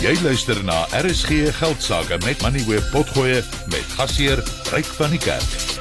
Jy luister na RSG Geldsaake met Money Web Potgoe met gasheer Ryk van die Kerk.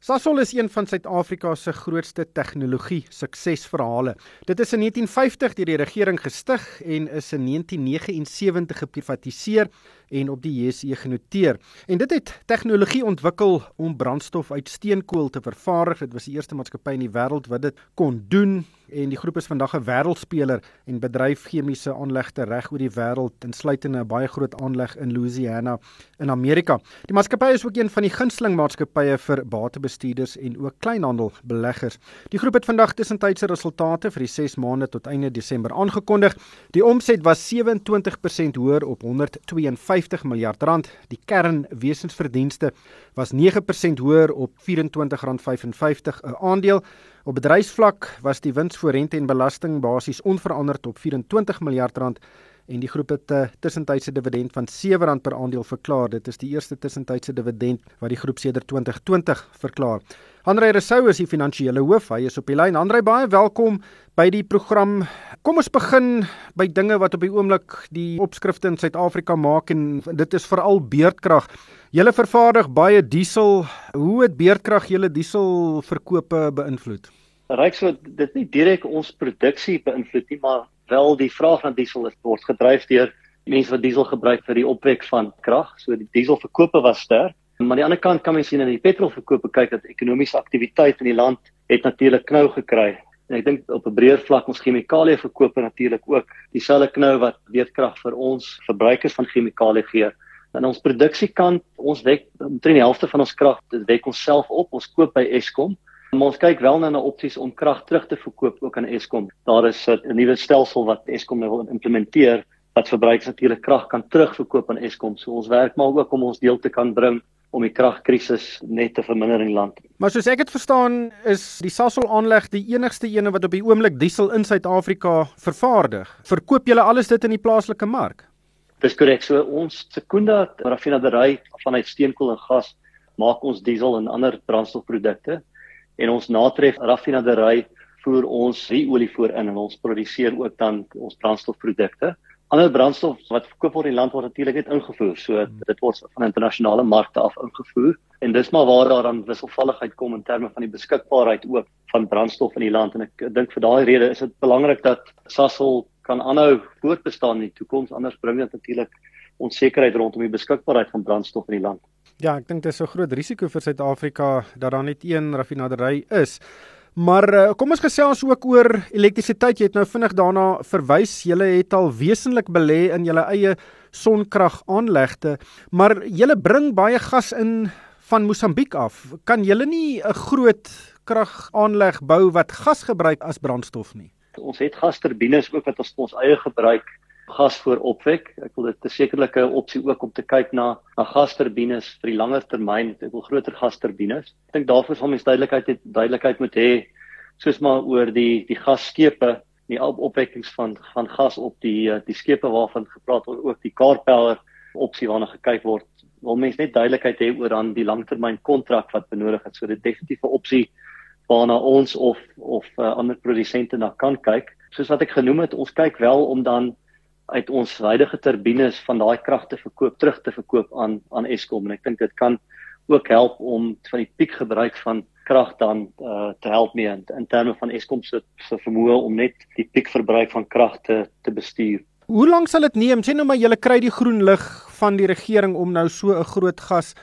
Sasol is een van Suid-Afrika se grootste tegnologie suksesverhale. Dit is in 1950 deur die regering gestig en is in 1979 geprivatiseer en op die JSE genoteer. En dit het tegnologie ontwikkel om brandstof uit steenkool te vervaardig. Dit was die eerste maatskappy in die wêreld wat dit kon doen en die groep is vandag 'n wêreldspeler en bedryf chemiese aanlegte reg oor die wêreld insluitende 'n baie groot aanleg in Louisiana in Amerika. Die maatskappy is ook een van die gunsteling maatskappye vir batebestuurders en ook kleinhandelbeleggers. Die groep het vandag tussentydse resultate vir die 6 maande tot einde Desember aangekondig. Die omset was 27% hoër op 152 miljard rand. Die kernwesensverdienste was 9% hoër op R24.55 'n aandeel. Op bedryfsvlak was die wins voor rente en belasting basies onveranderd op 24 miljard rand en die groep het 'n uh, tussentydse dividend van R7 per aandeel verklaar. Dit is die eerste tussentydse dividend wat die groep sedert 2020 verklaar. Andrei Resou is die finansiële hoof. Hy is op die lyn. Andrei, baie welkom by die program. Kom ons begin by dinge wat op die oomblik die opskrifte in Suid-Afrika maak en dit is veral beerdkrag. Julle vervaardig baie diesel. Hoe het beerdkrag julle dieselverkope beïnvloed? Ryk so dit nie direk ons produksie beïnvloed nie, maar wel die vraag na diesel is word gedryf deur mense wat diesel gebruik vir die opwek van krag. So die dieselverkope was sterk. Maar aan die ander kant kan mens sien in die petrolverkope kyk dat ekonomiese aktiwiteit in die land het natuurlik knou gekry. En ek dink op 'n breër vlak ons chemikalie verkope natuurlik ook dieselfde knou wat weerkrag vir ons verbruikers van chemikalie gee. En ons produksiekant, ons wek omtrent die helfte van ons krag, dit wek ons self op. Ons koop by Eskom Maar ons kyk wel na 'n opsies om krag terug te verkoop ook aan Eskom. Daar is 'n nuwe stelsel wat Eskom nou wil implementeer wat verbruikers natuurlik krag kan terugverkoop aan Eskom. So ons werk maar ook om ons deel te kan bring om die kragkrisis net te verminder in die land. Maar soos ek dit verstaan, is die Sasol aanleg die enigste ene wat op die oomblik diesel in Suid-Afrika vervaardig. Verkoop julle alles dit in die plaaslike mark? Dis korrek. So ons Sekunda raffinaderry vanuit steenkool en gas maak ons diesel en ander brandstofprodukte en ons natref raffinaderry voer ons olie voor in en ons produseer ook dan ons brandstofprodukte. Ander brandstof wat verkoop word in die land word natuurlik net ingevoer. So hmm. dit word van internasionale markte af ingevoer en dis maar waar daar dan wisselvalligheid kom in terme van die beskikbaarheid ook van brandstof in die land en ek dink vir daai rede is dit belangrik dat Sasol kan aanhou voortbestaan in die toekoms anders bring dit natuurlik onsekerheid rondom die beskikbaarheid van brandstof in die land. Ja, ek dink dit is 'n groot risiko vir Suid-Afrika dat daar net een raffinaderry is. Maar uh, kom ons gesels ook oor elektrisiteit. Jy het nou vinnig daarna verwys. Julle het al wesentlik belê in julle eie sonkragaanlegte, maar julle bring baie gas in van Mosambiek af. Kan julle nie 'n groot kragaanleg bou wat gas gebruik as brandstof nie? Ons het gasturbines ook wat ons ons eie gebruik gas voor opwek. Ek wil dit 'n sekerlike opsie ook om te kyk na na gasturbines vir die langer termyn. Ek wil groter gasturbines. Ek dink daarvoor sal mens duidelikheid het duidelikheid moet hê soos maar oor die die gasskepe, die op opwekkings van van gas op die eh, die skepe waarvan gepraat word ook die car power opsie waarna gekyk word. Wil mens net duidelikheid hê oor dan die langtermyn kontrak wat benodig het. So dit definitief 'n opsie waarna ons of of uh, ander produsente na kan kyk. Soos wat ek genoem het, ons kyk wel om dan uit ons huidige turbines van daai krag te verkoop terug te verkoop aan aan Eskom en ek dink dit kan ook help om van die piekgebruik van krag dan uh, te help mee in, in terme van Eskom se se vermoë om net die piekverbruik van krag te te bestuur. Hoe lank sal dit neem sê nou maar julle kry die groen lig van die regering om nou so 'n groot gas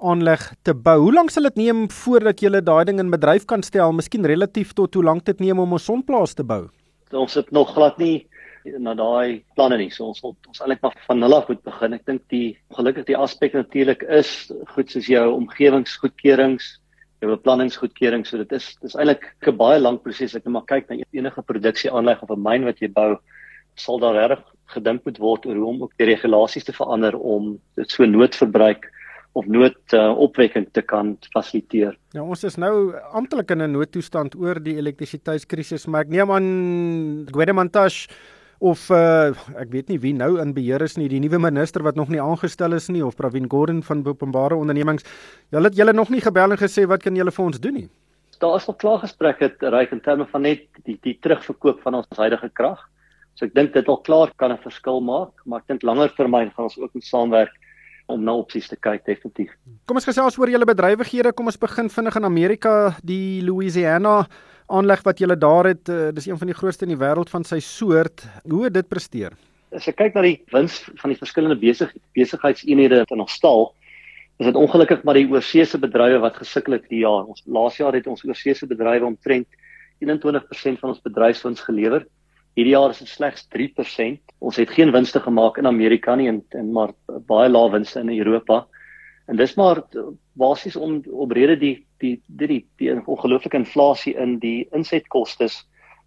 aanleg te bou. Hoe lank sal dit neem voordat julle daai ding in bedryf kan stel? Miskien relatief tot hoe lank dit neem om 'n sonplaas te bou? Ons het nog glad nie na daai planne nie. So ons ons eintlik maar van nul af moet begin. Ek dink die gelukkig die aspek natuurlik is goed soos jou omgewingsgoedkeurings, jou beplanningsgoedkeuring. So dit is dis eintlik 'n baie lang proses. Ek net maar kyk na enige produksie aanleg of 'n myn wat jy bou, sal daar reg gedink moet word oor hoe om ook die regulasies te verander om dit so noodverbruik of nood uh, opwekking te kan fasiliteer. Ja, ons is nou amptelik in 'n noodtoestand oor die elektrisiteitskrisis, maar ek neem aan Gwedemantash of uh, ek weet nie wie nou in beheer is nie, die nuwe minister wat nog nie aangestel is nie of Pravin Gordhan van openbare ondernemings. Hulle het julle nog nie gebel en gesê wat kan julle vir ons doen nie. Daar is al klaar gesprekke reik in terme van net die die terugverkoop van ons huidige krag. So ek dink dit al klaar kan 'n verskil maak, maar ek dink langer termyn gaan ons ook moet saamwerk om na opsies te kyk definitief. Kom ons gesels oor julle bedrywighede. Kom ons begin vinnig in Amerika, die Louisiana aanleg wat julle daar het. Uh, dis een van die grootste in die wêreld van sy soort. Hoe het dit presteer? As jy kyk na die wins van die verskillende besig besigheidseenhede in ons stal, is dit ongelukkig maar die oorseese bedrywe wat gesukkel het hierdie jaar. Ons laas jaar het ons oorseese bedrywe omtrent 21% van ons bedryfswins gelewer. Hierdie jaar is dit slegs 3%. Ons het geen winste gemaak in Amerika nie en, en maar baie lae winste in Europa. En dis maar basies om op rede die die die die, die ongelooflike inflasie in die insetkoste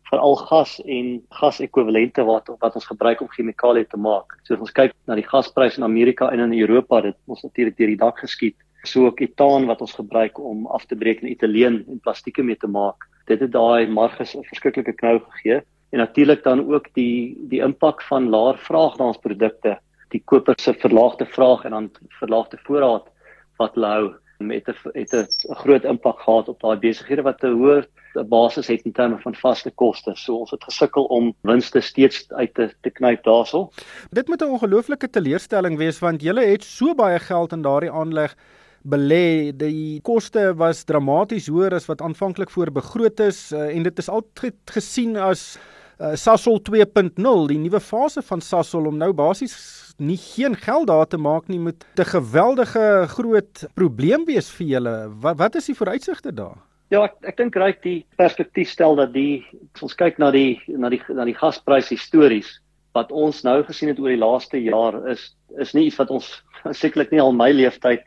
veral gas en gasekwivalente wat wat ons gebruik om chemikalieë te maak. So as ons kyk na die gaspryse in Amerika en in Europa, dit ons natuurlik deur die dak geskiet. So ook etaan wat ons gebruik om af te breek in etyleen en plastieke mee te maak. Dit het daai marges 'n verskriklike knou gegee en natuurlik dan ook die die impak van laer vraag na ons produkte, die kopers se verlaagde vraag en dan verlaagde voorraad wat hulle hou met 'n het 'n groot impak gehad op daai besighede wat 'n hoër basis het in terme van vaste koste. So ons het gesukkel om winste steeds uit te te knyp daarso. Dit moet 'n ongelooflike teleurstelling wees want julle het so baie geld in daardie aanleg belê. Die koste was dramaties hoër as wat aanvanklik voor begroot is uh, en dit is altyd gesien as uh, Sasol 2.0, die nuwe fase van Sasol om nou basies nie geen geld daar te maak nie met 'n geweldige groot probleem wees vir julle. Wat wat is die vooruitsigte daar? Ja, ek ek dink reg die perspektief stel dat die ons kyk na die na die na die gasprys histories wat ons nou gesien het oor die laaste jaar is is nie iets wat ons sekerlik nie al my leeftyd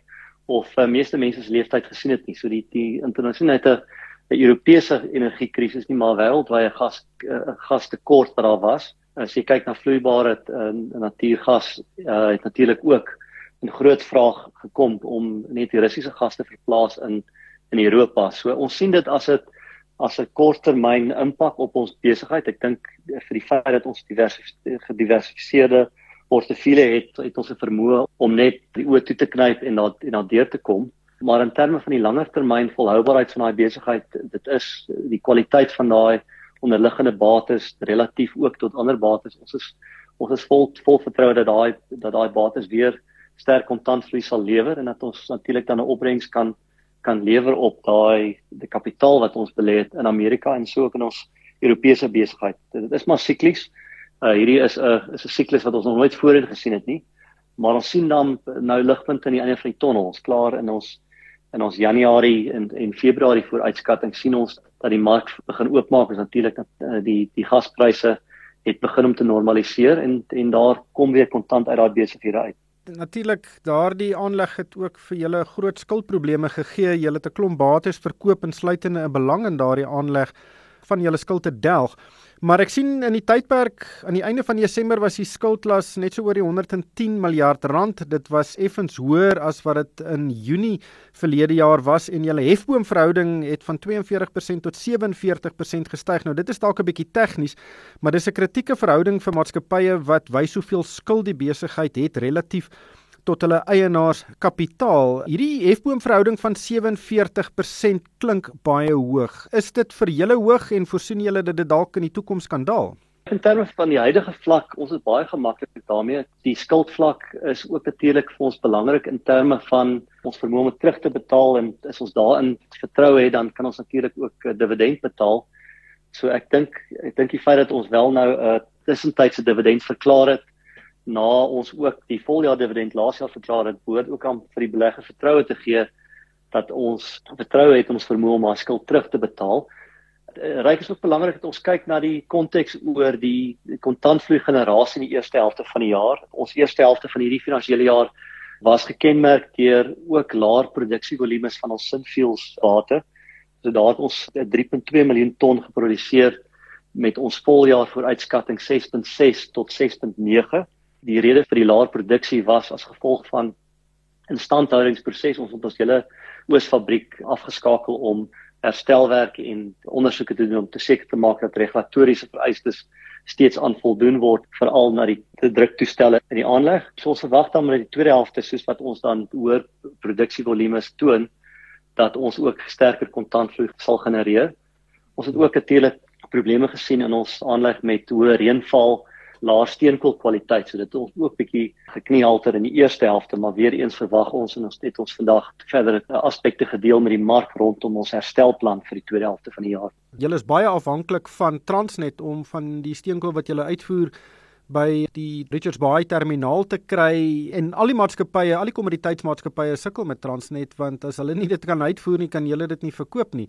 of uh, meeste mense se leeftyd gesien het nie. So die die internasionale 'n Europese energiekrisis nie maar wêreldwye gas uh, gastekort wat daar was as jy kyk na vloeibare uh, natuurgas uh, het natuurlik ook 'n groot vraag gekom om net die Russiese gas te verplaas in in Europa. So ons sien dit as 'n as 'n korttermyn impak op ons besigheid. Ek dink vir die feit dat ons gediversifiseerde portefeulje het, het ons 'n vermoë om net die oë toe te knyp en daar en daar deur te kom. Maar in terme van die langer termyn volhoubaarheid van daai besigheid, dit is die kwaliteit van daai onderliggende bates relatief ook tot ander bates. Ons is ons is vol vol vertroue dat daai dat daai bates weer sterk kontantvloei sal lewer en dat ons natuurlik dan 'n opbrengs kan kan lewer op daai die kapitaal wat ons belê het in Amerika en so ook in ons Europese besigheid. Dit is maar siklies. Uh hierdie is 'n is 'n siklus wat ons nog nooit voorheen gesien het nie. Maar ons sien dan nou ligpunte aan die einde van die tonnel. Ons klaar in ons in ons Januarie en en Februarie vooruitskatting sien ons dat die mark begin oopmaak is natuurlik dat uh, die die gaspryse het begin om te normaliseer en en daar kom weer kontant uit daai besighede uit. Natuurlik daardie aanleg het ook vir julle groot skuldprobleme gegee. Julle het 'n klomp bates verkoop en sluitende 'n belang in daardie aanleg van julle skuld te delg. Maar ek sien in die tydperk aan die einde van Desember was die skuldlas net so oor die 110 miljard rand. Dit was effens hoër as wat dit in Junie verlede jaar was en julle hefboomverhouding het van 42% tot 47% gestyg. Nou dit is dalk 'n bietjie tegnies, maar dis 'n kritieke verhouding vir maatskappye wat wys hoeveel skuld die besigheid het relatief tot hulle eienaars kapitaal. Hierdie hefboomverhouding van 47% klink baie hoog. Is dit vir julle hoog en voorsien julle dat dit dalk in die toekoms kan daal? In terme van die huidige vlak, ons is baie gemaklik daarmee. Die skuldvlak is ook natuurlik vir ons belangrik in terme van ons vermoë om terug te betaal en as ons daarin vertrou het, dan kan ons natuurlik ook dividend betaal. So ek dink ek dink die feit dat ons wel nou 'n uh, tussentydse dividend verklaar het, na ons ook die voljaar dividend laas jaar verklaar het, behoort ook aan vir die beleggers vertroue te gee dat ons vertroue het ons vermoë om ons skuld terug te betaal. Eh, ryk is ook belangrik dat ons kyk na die konteks oor die, kontantvloei generasie in die eerste helfte van die jaar. Ons eerste helfte van hierdie finansiële jaar was gekenmerk deur ook laer produksievolumes van ons Synfuels bate. So daar het ons 3.2 miljoen ton geproduseer met ons voljaar vooruitskatting 6.6 tot 6.9 die rede vir die laer produksie was as gevolg van instandhoudingsproses ons het ons hele oosfabriek afgeskakel om herstelwerk en ondersoeke te doen om te seker te maak dat regulatoriese vereistes steeds aan voldoen word veral na die druktoestelle in die aanleg. So ons verwag dan met die tweede helfte soos wat ons dan hoër produksievolumes toon dat ons ook sterker kontantvloei sal genereer. Ons het ook natuurlik probleme gesien in ons aanleg met hoë reënval laer steenkoolkwaliteit. So dit het ook 'n bietjie gekniehalter in die eerste helfte, maar weer eens verwag ons en ons het ons vandag verder aspekte gedeel met die mark rondom ons herstelplan vir die tweede helfte van die jaar. Julle is baie afhanklik van Transnet om van die steenkool wat julle uitvoer by die Richards Bay terminaal te kry en al die maatskappye, al die kommoditeitsmaatskappye sukkel met Transnet want as hulle nie dit kan uitvoer nie, kan julle dit nie verkoop nie.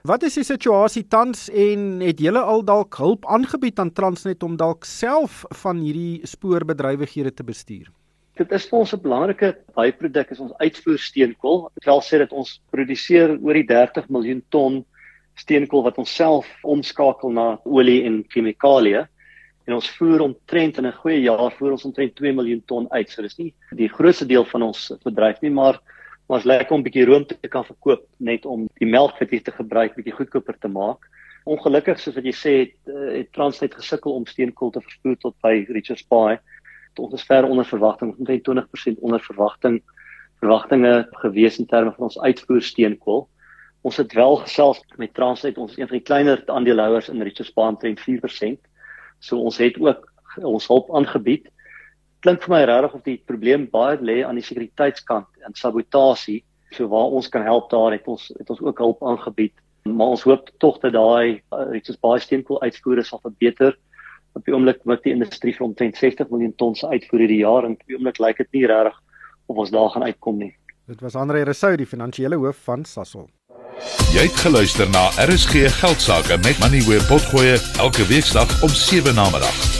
Wat is die situasie tans en het julle al dalk hulp aangebied aan Transnet om dalk self van hierdie spoorbedrywighede te bestuur? Dit is vir ons 'n belangrike byproduk is ons uitvoer steenkool. Ek wil sê dat ons produseer oor die 30 miljoen ton steenkool wat ons self omskakel na olie en chemikalieë en ons voer omtrent in 'n goeie jaar voer ons omtrent 2 miljoen ton uit. So dis nie die grootste deel van ons bedryf nie, maar maar is lekker om 'n bietjie room te kan verkoop net om die melk wat jy te gebruik bietjie goedkoper te maak. Ongelukkig soos wat jy sê het, eh, het Transnet gesukkel om steenkool te vervoer tot by Richards Bay. Dit is ver onder verwagting, omtrent 20% onder verwagting verwagtinge gewees in terme van ons uitvoer steenkool. Ons het wel gesels met Transnet, ons is een van die kleiner aandeelhouers in Richards Bay omtrent 4%. So ons het ook ons hulp aangebied klink vir my regtig of die probleem baie lê aan die sekuriteitskant en sabotasie. So waar ons kan help daar het ons het ons ook hulp aangebied. Maar ons hoop tog dat daai iets uh, baie steenkool uitvoere sal verbeter. Op die oomblik word die industrie vir omtrent 60 miljoen ton se uitvoer hierdie jaar en op die oomblik lyk dit nie regtig of ons daar gaan uitkom nie. Dit was Andre Resou, die finansiële hoof van Sasol. Jy het geluister na RSG Geldsaake met Money where potgoe elke weeksdag om 7 na middag.